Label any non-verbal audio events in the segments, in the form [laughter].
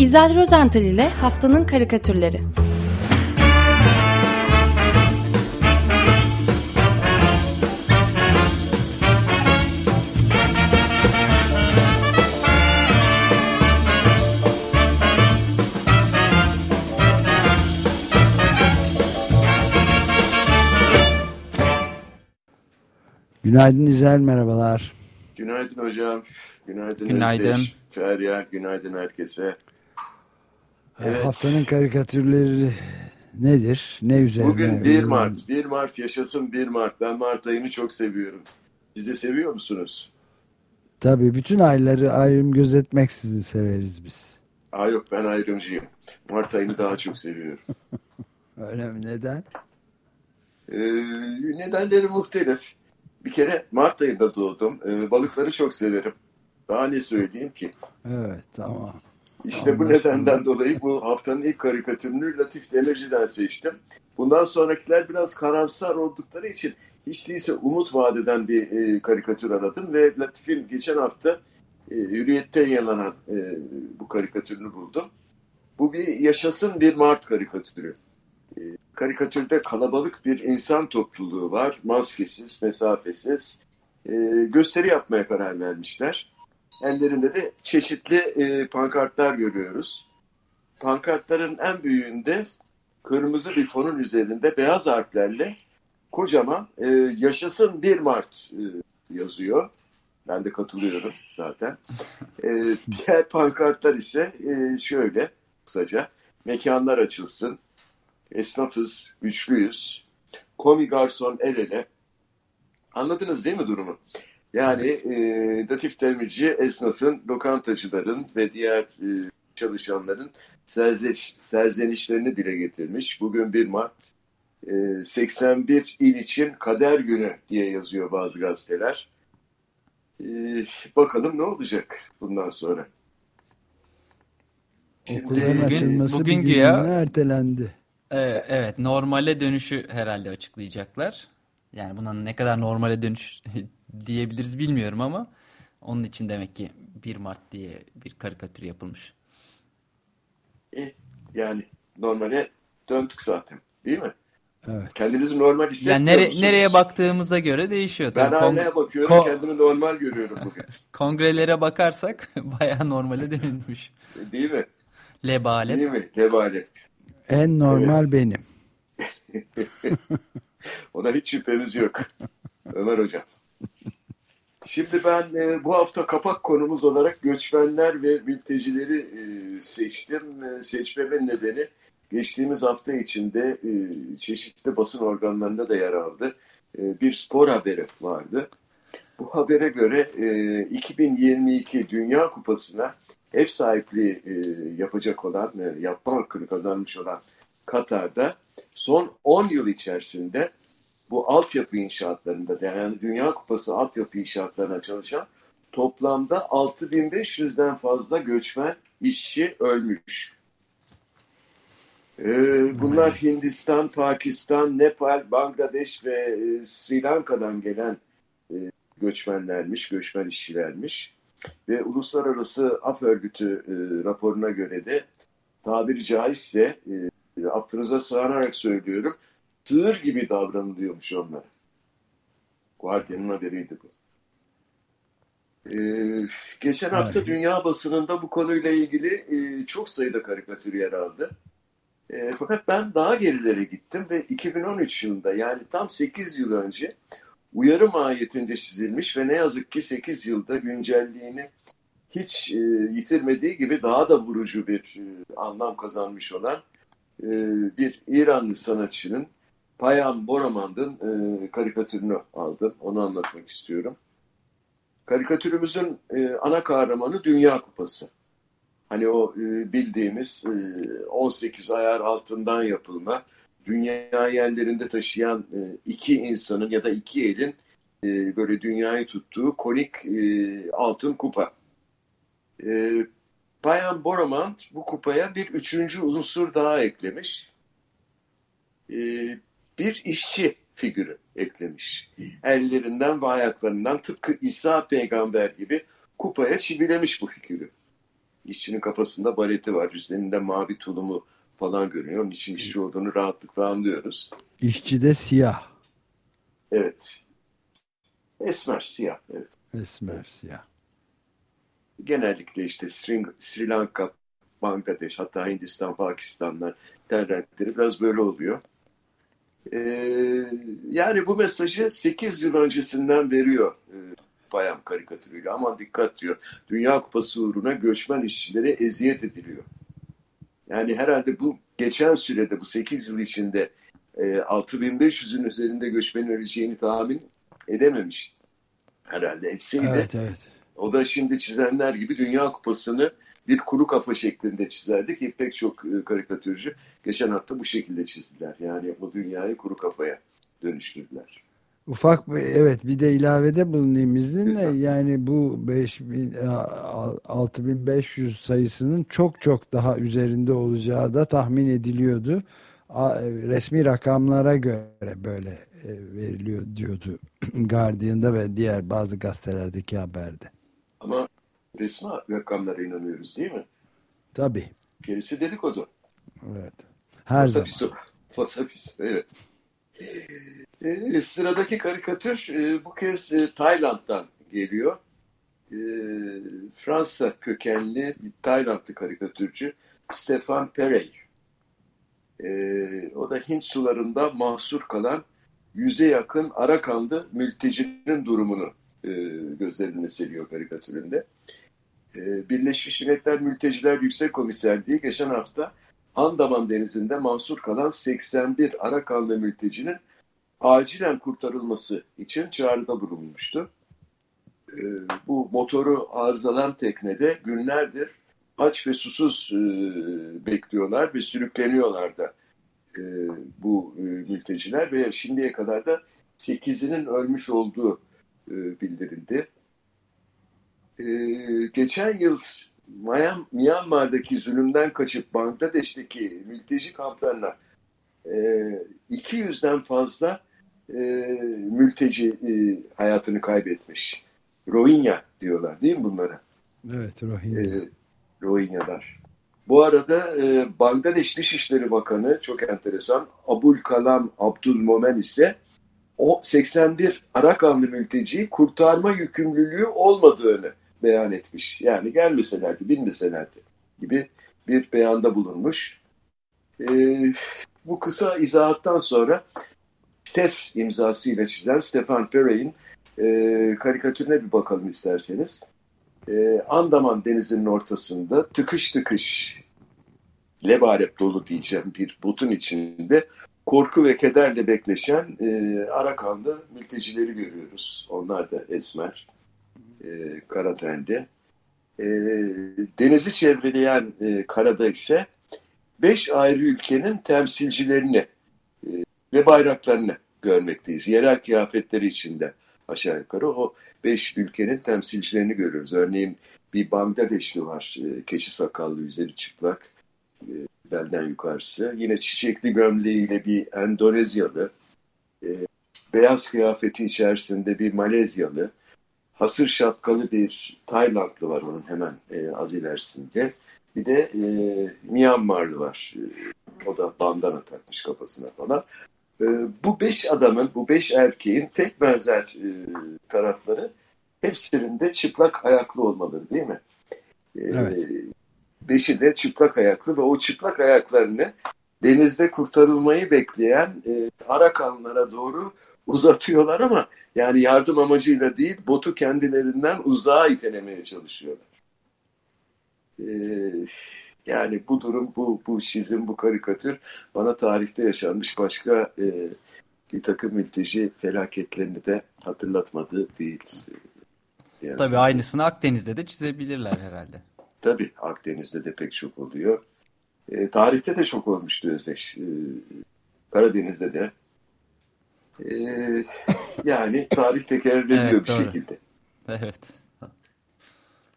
İzel Rozental ile Haftanın Karikatürleri Günaydın İzel, merhabalar. Günaydın hocam. Günaydın. Günaydın. Özdeş, Feryal, günaydın herkese. Evet. Haftanın karikatürleri nedir? Ne üzerine? Bugün 1 Mart. 1 Mart yaşasın 1 Mart. Ben Mart ayını çok seviyorum. Siz de seviyor musunuz? Tabii bütün ayları ayrım gözetmeksizin severiz biz. Aa yok ben ayrımcıyım. Mart ayını daha çok seviyorum. [laughs] Öyle mi? Neden? Ee, nedenleri muhtelif. Bir kere Mart ayında doğdum. Ee, balıkları çok severim. Daha ne söyleyeyim ki? Evet, tamam. İşte bu nedenden dolayı bu haftanın ilk karikatürünü Latif Demirci'den seçtim. Bundan sonrakiler biraz karamsar oldukları için hiç değilse umut vadeden bir e, karikatür aradım ve Latif'in geçen hafta e, Hürriyet'te yayınlanan e, bu karikatürünü buldum. Bu bir yaşasın bir Mart karikatürü. E, karikatürde kalabalık bir insan topluluğu var. Maskesiz, mesafesiz. E, gösteri yapmaya karar vermişler. Ellerinde de çeşitli e, pankartlar görüyoruz. Pankartların en büyüğünde kırmızı bir fonun üzerinde beyaz harflerle kocaman e, yaşasın 1 Mart e, yazıyor. Ben de katılıyorum zaten. E, diğer pankartlar ise e, şöyle kısaca. Mekanlar açılsın. Esnafız, güçlüyüz. Komi garson el ele. Anladınız değil mi durumu? Yani e, Latif Demirci esnafın, lokantacıların ve diğer e, çalışanların serzeniş, serzenişlerini dile getirmiş. Bugün 1 Mart e, 81 il için kader günü diye yazıyor bazı gazeteler. E, bakalım ne olacak bundan sonra. Okulların bugün- açılması bugün bir güya- günlüğüne ertelendi. Ee, evet, normale dönüşü herhalde açıklayacaklar. Yani buna ne kadar normale dönüş diyebiliriz bilmiyorum ama onun için demek ki 1 Mart diye bir karikatür yapılmış. E, yani normale döndük zaten değil mi? Evet. Kendinizi normal hissetmiyor Yani nere- musunuz? nereye baktığımıza göre değişiyor. Ben Tabii kon- aynaya bakıyorum kon- kendimi normal görüyorum bugün. [laughs] kongrelere bakarsak [laughs] bayağı normale dönülmüş. Değil mi? Lebale. Değil mi? Lebale. En normal benim. [laughs] Ona hiç şüphemiz yok. Ömer Hocam. [laughs] Şimdi ben e, bu hafta kapak konumuz olarak göçmenler ve mültecileri e, seçtim. E, seçmemin nedeni geçtiğimiz hafta içinde e, çeşitli basın organlarında da yer aldı. E, bir spor haberi vardı. Bu habere göre e, 2022 Dünya Kupası'na ev sahipliği e, yapacak olan, e, yapma hakkını kazanmış olan Katar'da son 10 yıl içerisinde bu altyapı inşaatlarında yani Dünya Kupası altyapı inşaatlarına çalışan toplamda 6500'den fazla göçmen işçi ölmüş. Ee, bunlar Hindistan, Pakistan, Nepal, Bangladeş ve e, Sri Lanka'dan gelen e, göçmenlermiş, göçmen işçilermiş. Ve Uluslararası Af Örgütü e, raporuna göre de tabiri caizse e, affınıza sığınarak söylüyorum sığır gibi davranılıyormuş onlara. Guardian'ın haberiydi bu. Ee, geçen hafta Evet. dünya basınında bu konuyla ilgili e, çok sayıda karikatür yer aldı. E, fakat ben daha gerilere gittim ve 2013 yılında yani tam 8 yıl önce uyarı mahiyetinde çizilmiş ve ne yazık ki 8 yılda güncelliğini hiç e, yitirmediği gibi daha da vurucu bir e, anlam kazanmış olan e, bir İranlı sanatçının Payam Boramand'ın e, karikatürünü aldım. Onu anlatmak istiyorum. Karikatürümüzün e, ana kahramanı Dünya Kupası. Hani o e, bildiğimiz e, 18 ayar altından yapılma, dünya yerlerinde taşıyan e, iki insanın ya da iki elin e, böyle dünyayı tuttuğu konik e, altın kupa. E, Bayan Boramand bu kupaya bir üçüncü unsur daha eklemiş. E, bir işçi figürü eklemiş. Ellerinden ve ayaklarından tıpkı İsa peygamber gibi kupaya çivilemiş bu figürü. İşçinin kafasında bareti var. Üzerinde mavi tulumu falan görünüyor. Onun için işçi olduğunu rahatlıkla anlıyoruz. İşçi de siyah. Evet. Esmer, siyah. Evet. Esmer, siyah. Genellikle işte Sri, Sri Lanka, Bangladeş, hatta Hindistan, Pakistan'da ten renkleri biraz böyle oluyor. Ee, yani bu mesajı 8 yıl öncesinden veriyor e, Bayam karikatürüyle. Ama dikkat diyor. Dünya Kupası uğruna göçmen işçilere eziyet ediliyor. Yani herhalde bu geçen sürede bu 8 yıl içinde e, 6500'ün üzerinde göçmenin öleceğini tahmin edememiş. Herhalde etseydi. Evet, evet. O da şimdi çizenler gibi Dünya Kupası'nı bir kuru kafa şeklinde çizerdi ki pek çok e, karikatürcü geçen hafta bu şekilde çizdiler. Yani o dünyayı kuru kafaya dönüştürdüler. Ufak bir, evet bir de ilavede bulunayım izninle yani bu 5000 6500 sayısının çok çok daha üzerinde olacağı da tahmin ediliyordu. Resmi rakamlara göre böyle e, veriliyor diyordu [clears throat] Guardian'da ve diğer bazı gazetelerdeki haberde. Ama resmi rakamlara inanıyoruz değil mi? Tabii. Gerisi dedikodu. Evet. Her Fasafiso. zaman. Fasafiso, evet. E, sıradaki karikatür e, bu kez e, Tayland'dan geliyor. E, Fransa kökenli bir Taylandlı karikatürcü Stefan Perey. E, o da Hint sularında mahsur kalan yüze yakın Arakanlı mültecinin durumunu e, gözlerine seriyor karikatüründe. E, Birleşmiş Milletler Mülteciler Yüksek Komiserliği geçen hafta Andaman Denizi'nde mahsur kalan 81 Arakanlı mültecinin acilen kurtarılması için çağrıda bulunmuştu. E, bu motoru arızalan teknede günlerdir aç ve susuz e, bekliyorlar ve sürükleniyorlar da e, bu e, mülteciler ve şimdiye kadar da 8'inin ölmüş olduğu bildirildi. E, geçen yıl Myanmar'daki zulümden kaçıp Bangladeş'teki mülteci kamplarına e, 200'den fazla e, mülteci e, hayatını kaybetmiş. Rohingya diyorlar değil mi bunlara? Evet Rohingya. E, Rohingyalar. Bu arada e, Bangladeş Dışişleri Bakanı çok enteresan Abul Kalam Abdülmomen ise o 81 Arakanlı mülteciyi kurtarma yükümlülüğü olmadığını beyan etmiş. Yani gelmeselerdi, bilmeselerdi gibi bir beyanda bulunmuş. E, bu kısa izahattan sonra Steph imzasıyla çizen Stefan Perey'in e, karikatürüne bir bakalım isterseniz. E, Andaman denizinin ortasında tıkış tıkış lebalep dolu diyeceğim bir botun içinde korku ve kederle bekleşen e, Arakanlı mültecileri görüyoruz. Onlar da esmer, e, kara tenli. E, denizi çevreleyen e, karada ise beş ayrı ülkenin temsilcilerini e, ve bayraklarını görmekteyiz. Yerel kıyafetleri içinde aşağı yukarı o beş ülkenin temsilcilerini görüyoruz. Örneğin bir Bangladeşli var, e, keçi sakallı, üzeri çıplak, e, belden yukarısı. Yine çiçekli gömleğiyle bir Endonezyalı, e, beyaz kıyafeti içerisinde bir Malezyalı, hasır şapkalı bir Taylandlı var onun hemen az ilerisinde. Bir de e, Myanmarlı var. O da bandana takmış kafasına falan. E, bu beş adamın, bu beş erkeğin tek benzer e, tarafları hepsinin de çıplak ayaklı olmaları değil mi? E, evet. Beşi de çıplak ayaklı ve o çıplak ayaklarını denizde kurtarılmayı bekleyen e, Arakanlara doğru uzatıyorlar ama yani yardım amacıyla değil botu kendilerinden uzağa itelemeye çalışıyorlar. Ee, yani bu durum, bu, bu çizim, bu karikatür bana tarihte yaşanmış başka e, bir takım mülteci felaketlerini de hatırlatmadı değil. Yani Tabii aynısını Akdeniz'de de çizebilirler herhalde. Tabii Akdeniz'de de pek çok oluyor. E, tarihte de çok olmuştu Özdeş. E, Karadeniz'de de. E, yani tarih tekerrürleniyor evet, bir doğru. şekilde. Evet.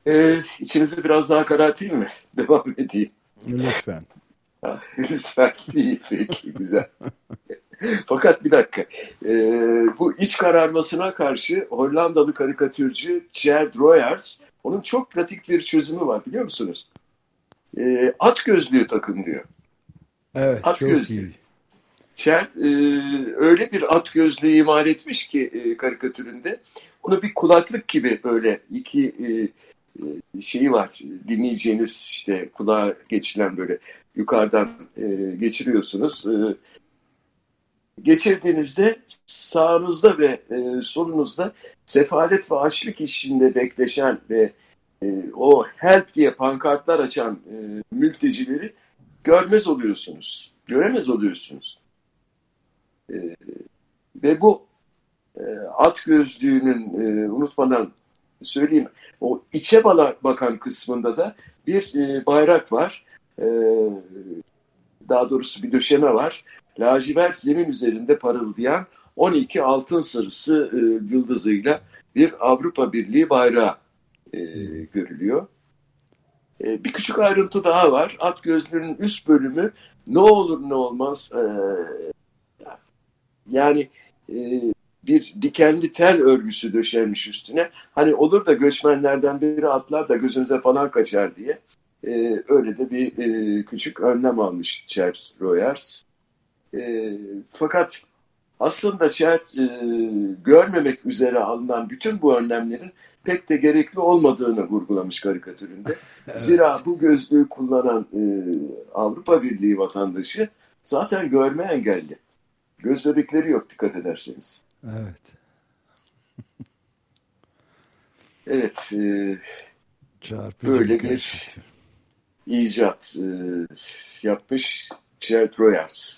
Ee, içinizi biraz daha karartayım mı? [laughs] Devam edeyim. Lütfen. [laughs] Lütfen. İyi peki güzel. Fakat bir dakika. Ee, bu iç kararmasına karşı Hollandalı karikatürcü Gerd Royers onun çok pratik bir çözümü var biliyor musunuz? E, at gözlüğü takın diyor. Evet At çok gözlüğü. iyi. Çer e, öyle bir at gözlüğü imal etmiş ki e, karikatüründe. Onu bir kulaklık gibi böyle iki e, e, şeyi var. Dinleyeceğiniz işte kulağa geçilen böyle yukarıdan e, geçiriyorsunuz. E, geçirdiğinizde sağınızda ve e, solunuzda sefalet ve açlık içinde bekleşen ve e, o help diye pankartlar açan e, mültecileri görmez oluyorsunuz. Göremez oluyorsunuz. E, ve bu e, at gözlüğünün e, unutmadan söyleyeyim o içe bakan kısmında da bir e, bayrak var. E, daha doğrusu bir döşeme var. Lacivert zemin üzerinde parıldayan 12 altın sarısı e, yıldızıyla bir Avrupa Birliği bayrağı e, görülüyor. E, bir küçük ayrıntı daha var. At gözlüğünün üst bölümü ne olur ne olmaz e, yani e, bir dikenli tel örgüsü döşenmiş üstüne. Hani olur da göçmenlerden biri atlar da gözünüze falan kaçar diye. E, öyle de bir e, küçük önlem almış Cher Royers. E, fakat aslında Cher e, görmemek üzere alınan bütün bu önlemlerin pek de gerekli olmadığını vurgulamış karikatüründe. [laughs] evet. Zira bu gözlüğü kullanan e, Avrupa Birliği vatandaşı zaten görme engelli. Göz bebekleri yok dikkat ederseniz. Evet. [laughs] evet. E, Çarpıcı böyle bir, bir icat e, yapmış Gerard Royals.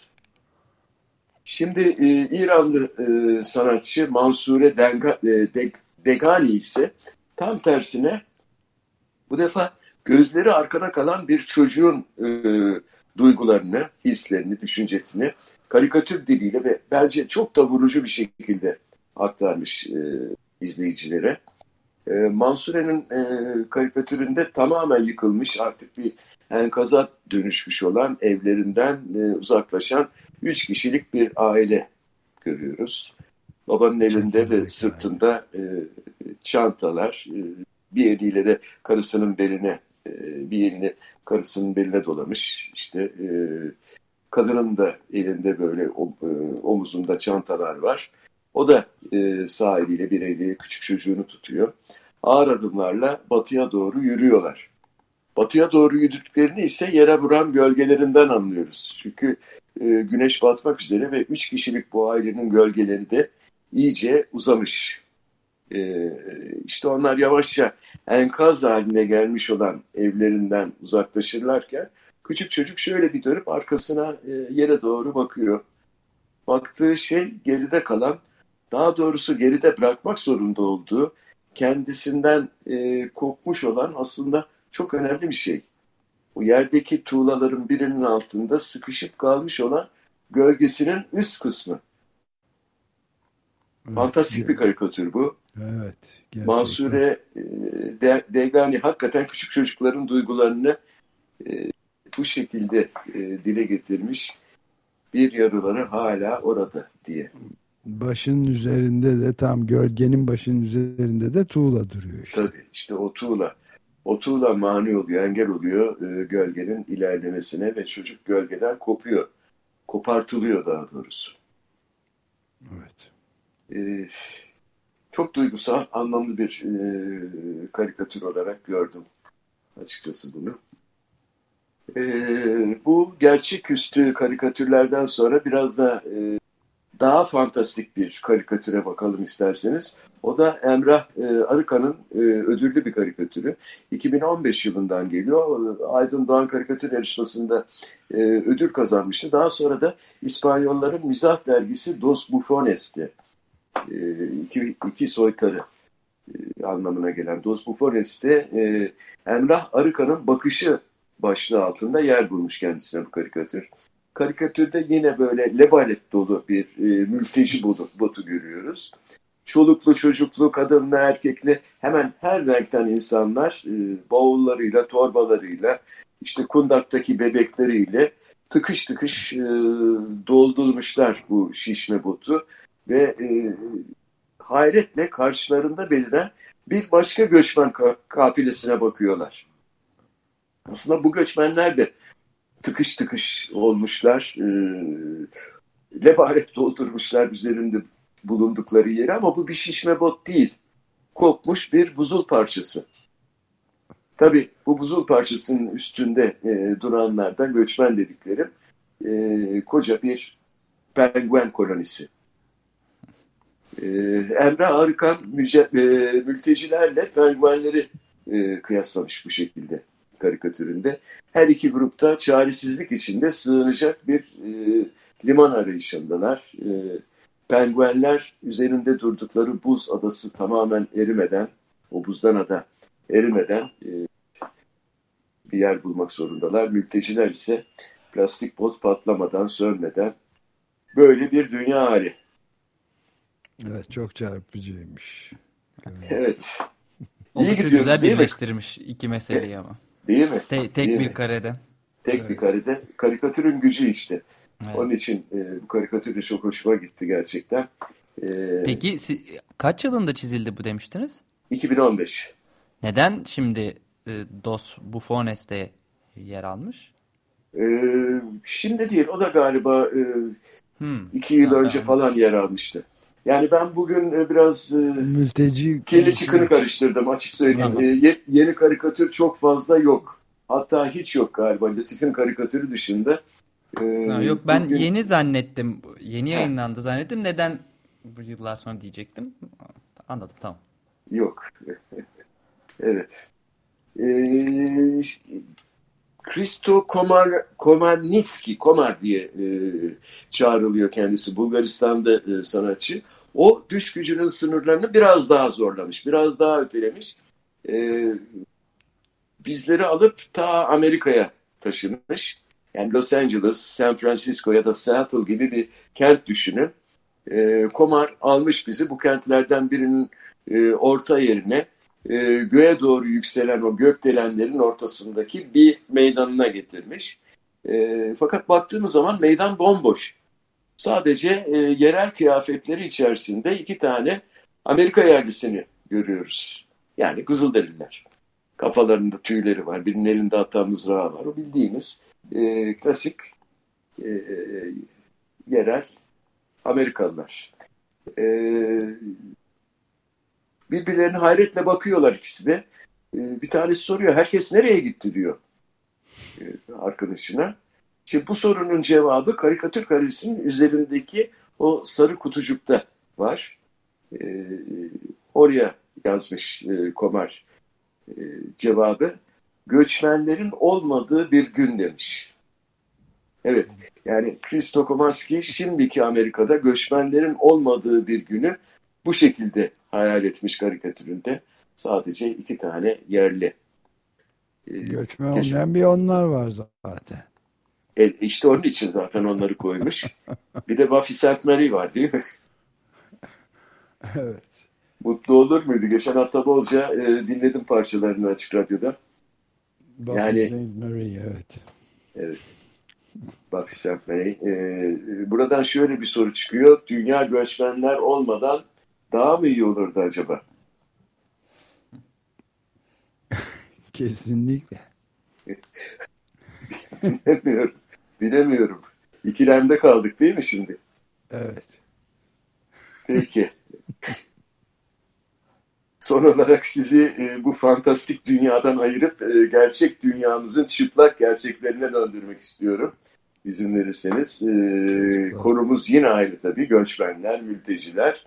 Şimdi e, İranlı e, sanatçı Mansure Denga, e, De, Degani ise tam tersine bu defa gözleri arkada kalan bir çocuğun e, duygularını, hislerini, düşüncesini karikatür diliyle ve bence çok da vurucu bir şekilde aktarmış e, izleyicilere. E, Mansure'nin e, karikatüründe tamamen yıkılmış artık bir enkaza dönüşmüş olan evlerinden e, uzaklaşan üç kişilik bir aile görüyoruz. Babanın elinde ve sırtında e, çantalar, e, bir eliyle de karısının beline, e, bir elini karısının beline dolamış. İşte e, kadının da elinde böyle e, omuzunda çantalar var. O da e, sağ bir eliyle küçük çocuğunu tutuyor. Ağır adımlarla batıya doğru yürüyorlar. Batıya doğru yürüdüklerini ise yere vuran gölgelerinden anlıyoruz. Çünkü e, güneş batmak üzere ve üç kişilik bu ailenin gölgeleri de iyice uzamış. E, işte onlar yavaşça enkaz haline gelmiş olan evlerinden uzaklaşırlarken küçük çocuk şöyle bir dönüp arkasına e, yere doğru bakıyor. Baktığı şey geride kalan, daha doğrusu geride bırakmak zorunda olduğu, kendisinden e, kopmuş olan aslında çok önemli bir şey. O yerdeki tuğlaların birinin altında sıkışıp kalmış olan gölgesinin üst kısmı. Evet, Fantastik bir karikatür bu. Evet. Gerçekten. Mansure e, De, Degani hakikaten küçük çocukların duygularını e, bu şekilde e, dile getirmiş. Bir yarıları hala orada diye. Başının üzerinde de tam gölgenin başının üzerinde de tuğla duruyor işte. Tabii işte o tuğla. O tuğla mani oluyor, engel oluyor e, gölgenin ilerlemesine ve çocuk gölgeden kopuyor. Kopartılıyor daha doğrusu. Evet. E, çok duygusal, anlamlı bir e, karikatür olarak gördüm açıkçası bunu. E, bu gerçeküstü karikatürlerden sonra biraz da e, daha fantastik bir karikatüre bakalım isterseniz. O da Emrah e, Arıkan'ın e, ödüllü bir karikatürü. 2015 yılından geliyor. Aydın Doğan Karikatür Yarışması'nda e, ödül kazanmıştı. Daha sonra da İspanyolların mizah dergisi Dos Bufones'ti. E, iki, iki soytarı e, anlamına gelen Dos Bufones'te e, Emrah Arıkan'ın bakışı başlığı altında yer bulmuş kendisine bu karikatür. Karikatürde yine böyle lebalet dolu bir e, mülteci botu, görüyoruz. Çoluklu, çocuklu, kadınlı, erkekli hemen her renkten insanlar e, bavullarıyla, torbalarıyla, işte kundaktaki bebekleriyle tıkış tıkış e, doldurmuşlar bu şişme botu ve e, hayretle karşılarında beliren bir başka göçmen ka kafilesine bakıyorlar. Aslında bu göçmenler de tıkış tıkış olmuşlar. E, lebaret doldurmuşlar üzerinde bulundukları yeri ama bu bir şişme bot değil. Kopmuş bir buzul parçası. Tabi bu buzul parçasının üstünde e, duranlardan göçmen dediklerim e, koca bir penguen kolonisi. E, Emre Arıkan müce, e, mültecilerle penguenleri e, kıyaslamış bu şekilde karikatüründe. Her iki grupta çaresizlik içinde sığınacak bir e, liman arayışındalar. E, penguenler üzerinde durdukları buz adası tamamen erimeden, o buzdan ada erimeden e, bir yer bulmak zorundalar. Mülteciler ise plastik bot patlamadan, sönmeden böyle bir dünya hali. Evet, çok çarpıcıymış. Evet. İyi gidiyoruz güzel değil birleştirmiş mi? iki meseleyi ama. Değil mi? Te tek değil bir mi? karede. Tek evet. bir karede. Karikatürün gücü işte. Evet. Onun için e, bu karikatür de çok hoşuma gitti gerçekten. E, Peki kaç yılında çizildi bu demiştiniz? 2015. Neden şimdi e, Dos Buffones'te yer almış? E, şimdi değil. O da galiba e, hmm. iki yıl ha, önce tamam. falan yer almıştı. Yani ben bugün e, biraz e, mülteci kirli çıkını karıştırdım açık söyleyeyim. Tamam. E, yeni karikatür çok fazla yok. Hatta hiç yok galiba. Latif'in karikatürü dışında. Ee, ha, yok ben bugün... yeni zannettim. Yeni yayınlandı zannettim. Neden bu yıllar sonra diyecektim. Anladım tamam. Yok. [laughs] evet. Ee, Kristo Komar, Komarnitski, Komar diye e, çağrılıyor kendisi. Bulgaristan'da e, sanatçı. O düş gücünün sınırlarını biraz daha zorlamış, biraz daha ötelemiş. E, bizleri alıp ta Amerika'ya taşımış. Yani Los Angeles, San Francisco ya da Seattle gibi bir kent düşünün. E, Komar almış bizi bu kentlerden birinin e, orta yerine e, göğe doğru yükselen o gökdelenlerin ortasındaki bir meydanına getirmiş. E, fakat baktığımız zaman meydan bomboş. Sadece e, yerel kıyafetleri içerisinde iki tane Amerika yerlisini görüyoruz. Yani Kızılderililer. Kafalarında tüyleri var. Birinin elinde hatta mızrağı var. O bildiğimiz e, klasik e, yerel Amerikalılar. E, birbirlerine hayretle bakıyorlar ikisi de. E, bir tanesi soruyor, herkes nereye gitti diyor e, arkadaşına. Şimdi bu sorunun cevabı karikatür karesinin üzerindeki o sarı kutucukta var. E, oraya yazmış e, Komar e, cevabı. Göçmenlerin olmadığı bir gün demiş. Evet, yani Christo Komaski şimdiki Amerika'da göçmenlerin olmadığı bir günü bu şekilde hayal etmiş karikatüründe. Sadece iki tane yerli. E, Göçmen olmayan bir onlar var zaten. E, işte onun için zaten onları koymuş. bir de Buffy St. Mary var değil mi? [laughs] evet. Mutlu olur muydu? Geçen hafta bolca e, dinledim parçalarını Açık Radyo'da. Buffy yani, St. Mary evet. Evet. Buffy St. Mary. E, buradan şöyle bir soru çıkıyor. Dünya göçmenler olmadan daha mı iyi olurdu acaba? [laughs] Kesinlikle. [laughs] Bilemiyorum. Bilemiyorum. İkilemde kaldık değil mi şimdi? Evet. Peki. Son olarak sizi e, bu fantastik dünyadan ayırıp e, gerçek dünyamızın çıplak gerçeklerine döndürmek istiyorum. İzin verirseniz. E, konumuz yine ayrı tabii. Göçmenler, mülteciler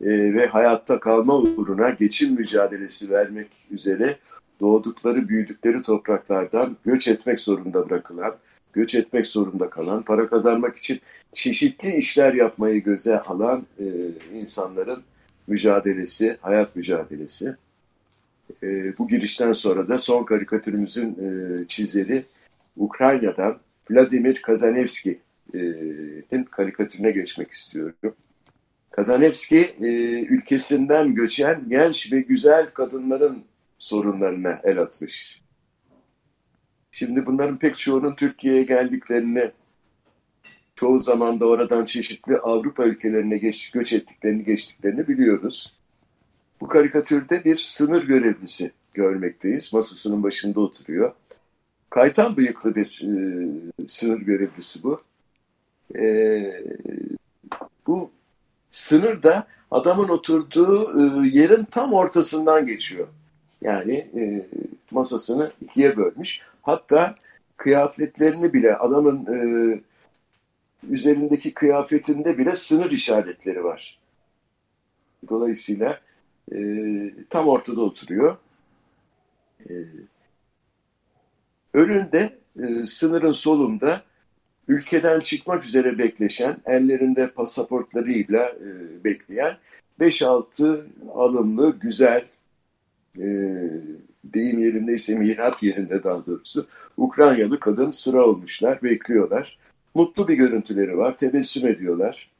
e, ve hayatta kalma uğruna geçim mücadelesi vermek üzere doğdukları, büyüdükleri topraklardan göç etmek zorunda bırakılan, göç etmek zorunda kalan, para kazanmak için çeşitli işler yapmayı göze alan e, insanların mücadelesi, hayat mücadelesi. E, bu girişten sonra da son karikatürümüzün e, çizeri Ukrayna'dan Vladimir Kazanevski'nin karikatürüne geçmek istiyorum. Kazanevski e, ülkesinden göçen genç ve güzel kadınların sorunlarına el atmış. Şimdi bunların pek çoğunun Türkiye'ye geldiklerini, çoğu zaman da oradan çeşitli Avrupa ülkelerine geç, göç ettiklerini, geçtiklerini biliyoruz. Bu karikatürde bir sınır görevlisi görmekteyiz. Masasının başında oturuyor. kaytan bıyıklı bir e, sınır görevlisi bu. E, bu sınır da adamın oturduğu e, yerin tam ortasından geçiyor. Yani e, masasını ikiye bölmüş. Hatta kıyafetlerini bile adamın e, üzerindeki kıyafetinde bile sınır işaretleri var. Dolayısıyla e, tam ortada oturuyor. E, önünde e, sınırın solunda ülkeden çıkmak üzere bekleşen, ellerinde pasaportlarıyla e, bekleyen 5-6 alımlı, güzel, e, deyim yerindeyse mihrap yerinde daha doğrusu Ukraynalı kadın sıra olmuşlar, bekliyorlar. Mutlu bir görüntüleri var, tebessüm ediyorlar.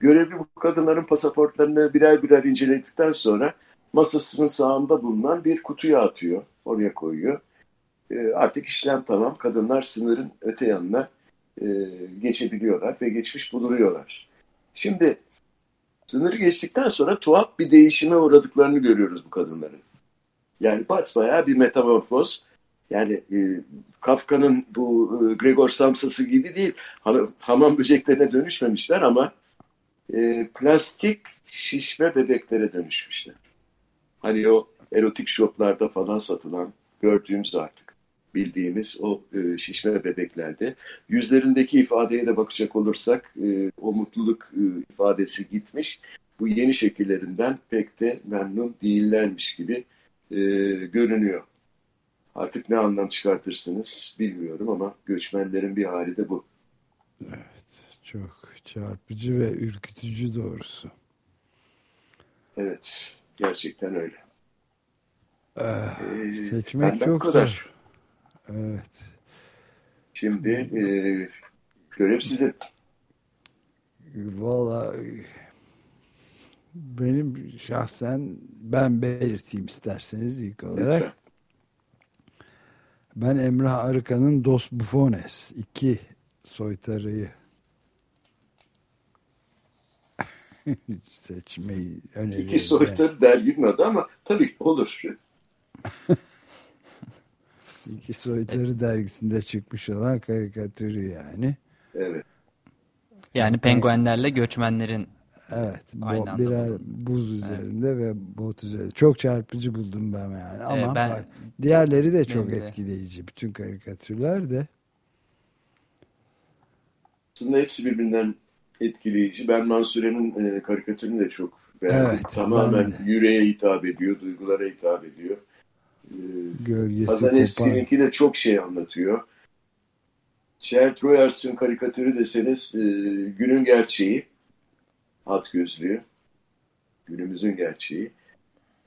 Görevli bu kadınların pasaportlarını birer birer inceledikten sonra masasının sağında bulunan bir kutuya atıyor, oraya koyuyor. E, artık işlem tamam, kadınlar sınırın öte yanına e, geçebiliyorlar ve geçmiş bulunuyorlar. Şimdi sınırı geçtikten sonra tuhaf bir değişime uğradıklarını görüyoruz bu kadınların. Yani basbayağı bir metamorfoz. Yani e, Kafka'nın bu e, Gregor Samsa'sı gibi değil. Ham, hamam böceklerine dönüşmemişler ama e, plastik şişme bebeklere dönüşmüşler. Hani o erotik shoplarda falan satılan gördüğümüz artık bildiğimiz o e, şişme bebeklerde. Yüzlerindeki ifadeye de bakacak olursak e, o mutluluk e, ifadesi gitmiş. Bu yeni şekillerinden pek de memnun değillermiş gibi e, görünüyor. Artık ne anlam çıkartırsınız bilmiyorum ama göçmenlerin bir hali de bu. Evet, çok çarpıcı ve ürkütücü doğrusu. Evet, gerçekten öyle. Ee, seçmek çok kadar. zor. Evet. Şimdi e, görev sizin. Valla benim şahsen ben belirteyim isterseniz ilk olarak. Lütfen. Ben Emrah Arıkan'ın Dos Bufones iki soytarıyı [laughs] seçmeyi öneriyorum. İki soytarı derginin adı ama tabii olur. [laughs] İki soytarı dergisinde çıkmış olan karikatürü yani. Evet. Yani penguenlerle göçmenlerin Evet. Aynı birer buz üzerinde evet. ve bot üzerinde. Çok çarpıcı buldum ben yani. Ama ee, ben, bak, diğerleri de çok de. etkileyici. Bütün karikatürler de. Aslında hepsi birbirinden etkileyici. Ben Mansure'nin e, karikatürünü de çok beğendim. Evet, Tamamen yüreğe hitap ediyor, duygulara hitap ediyor. E, Gölgesi Hazanevski'ninki de çok şey anlatıyor. Cher Troyers'ın karikatürü deseniz e, günün gerçeği at gözlüğü. Günümüzün gerçeği.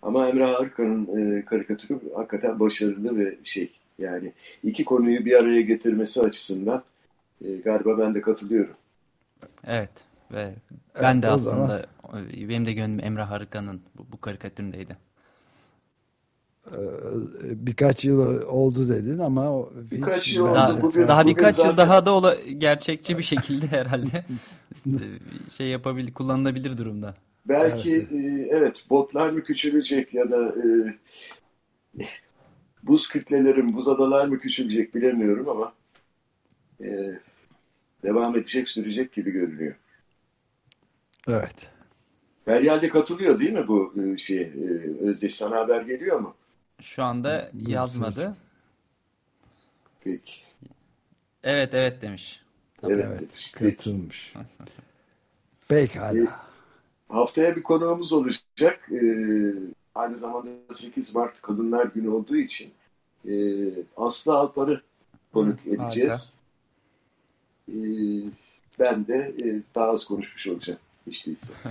Ama Emre Arkan'ın e, karikatürü hakikaten başarılı ve şey yani iki konuyu bir araya getirmesi açısından e, galiba ben de katılıyorum. Evet ve ben evet, de aslında zaman... benim de gönlüm Emre Harıkan'ın bu, bu karikatüründeydi. Ee, birkaç yıl oldu dedin ama birkaç yıl oldu. Daha, bugün, daha birkaç zaten... yıl daha da ola, gerçekçi bir şekilde herhalde [laughs] şey yapabil kullanılabilir durumda. Belki evet. E, evet botlar mı küçülecek ya da e, [laughs] buz kütlelerin, buz adalar mı küçülecek bilemiyorum ama e, devam edecek, sürecek gibi görünüyor. Evet. Feryal'de katılıyor değil mi bu şey Özdeş sana haber geliyor mu? Şu anda yazmadı. Peki. Evet evet demiş. Tabii. Evet, evet katılmış. Pekala. E, [laughs] haftaya bir konuğumuz olacak. E, aynı zamanda 8 Mart Kadınlar Günü olduğu için e, Aslı Alpar'ı konuk Hı, edeceğiz. E, ben de e, daha az konuşmuş olacağım. Hiç değilse. [laughs]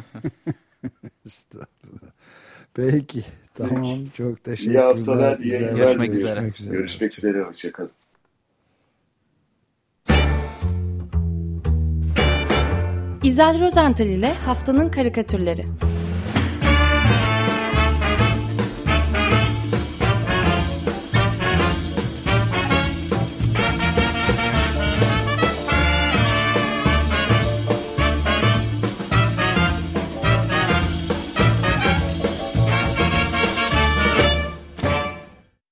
Peki. Tamam. Çok teşekkürler. İyi haftalar. İyi Görüşmek üzere. Görüşmek üzere. Görüşmek üzere. Hoşçakalın. İzel Rozental ile Haftanın Karikatürleri